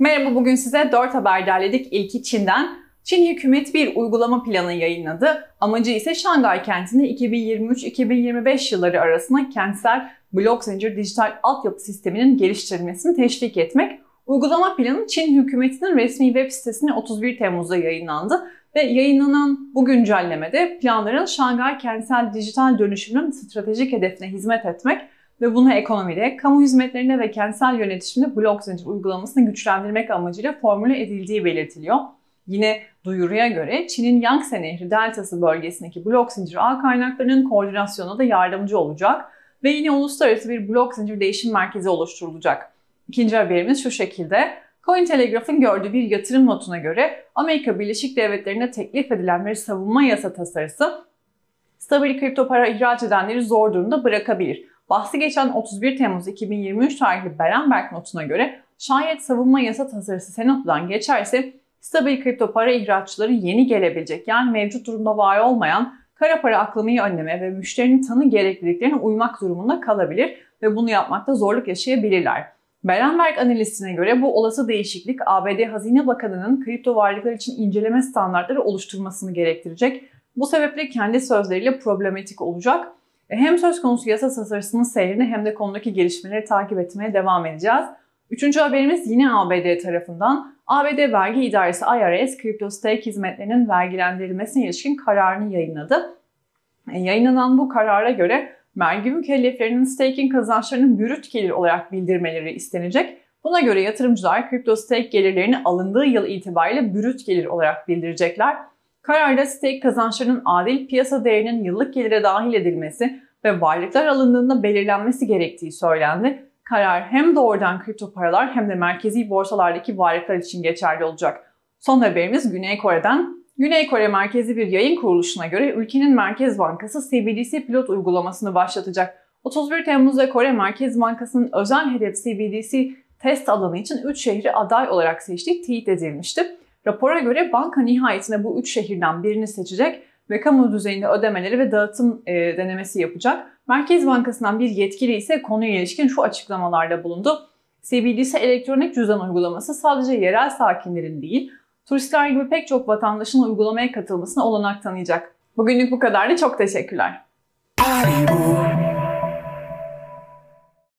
Merhaba, bugün size 4 haber derledik. İlki Çin'den. Çin hükümeti bir uygulama planı yayınladı. Amacı ise Şangay kentinde 2023-2025 yılları arasında kentsel blok zincir dijital altyapı sisteminin geliştirilmesini teşvik etmek. Uygulama planı Çin hükümetinin resmi web sitesine 31 Temmuz'da yayınlandı ve yayınlanan bu güncellemede planların Şangay kentsel dijital dönüşümünün stratejik hedefine hizmet etmek ve bunu ekonomide, kamu hizmetlerine ve kentsel yönetişimde blok zincir uygulamasını güçlendirmek amacıyla formüle edildiği belirtiliyor. Yine duyuruya göre Çin'in Yangtze Nehri deltası bölgesindeki blok zincir ağ kaynaklarının koordinasyonuna da yardımcı olacak ve yine uluslararası bir blok zincir değişim merkezi oluşturulacak. İkinci haberimiz şu şekilde. Cointelegraph'ın gördüğü bir yatırım notuna göre Amerika Birleşik Devletleri'ne teklif edilen bir savunma yasa tasarısı stabil kripto para ihraç edenleri zor durumda bırakabilir. Bahsi geçen 31 Temmuz 2023 tarihli Berenberg notuna göre şayet savunma yasa tasarısı senatodan geçerse stabil kripto para ihraççıları yeni gelebilecek yani mevcut durumda var olmayan kara para aklamayı önleme ve müşterinin tanı gerekliliklerine uymak durumunda kalabilir ve bunu yapmakta zorluk yaşayabilirler. Berenberg analistine göre bu olası değişiklik ABD Hazine Bakanı'nın kripto varlıklar için inceleme standartları oluşturmasını gerektirecek. Bu sebeple kendi sözleriyle problematik olacak. E, hem söz konusu yasa tasarısının seyrini hem de konudaki gelişmeleri takip etmeye devam edeceğiz. Üçüncü haberimiz yine ABD tarafından. ABD Vergi İdaresi IRS, kripto stake hizmetlerinin vergilendirilmesine ilişkin kararını yayınladı. E, yayınlanan bu karara göre vergi mükelleflerinin staking kazançlarını bürüt gelir olarak bildirmeleri istenecek. Buna göre yatırımcılar kripto stake gelirlerini alındığı yıl itibariyle bürüt gelir olarak bildirecekler. Kararda stake kazançlarının adil piyasa değerinin yıllık gelire dahil edilmesi ve varlıklar alındığında belirlenmesi gerektiği söylendi. Karar hem doğrudan kripto paralar hem de merkezi borsalardaki varlıklar için geçerli olacak. Son haberimiz Güney Kore'den. Güney Kore merkezi bir yayın kuruluşuna göre ülkenin Merkez Bankası CBDC pilot uygulamasını başlatacak. 31 Temmuz'da Kore Merkez Bankası'nın özel hedef CBDC test alanı için 3 şehri aday olarak seçtiği teyit edilmişti. Rapora göre banka nihayetinde bu 3 şehirden birini seçecek ve kamu düzeyinde ödemeleri ve dağıtım e, denemesi yapacak. Merkez Bankası'ndan bir yetkili ise konuya ilişkin şu açıklamalarda bulundu. CBDC elektronik cüzdan uygulaması sadece yerel sakinlerin değil, turistler gibi pek çok vatandaşın uygulamaya katılmasına olanak tanıyacak. Bugünlük bu kadardı. Çok teşekkürler. Haribo.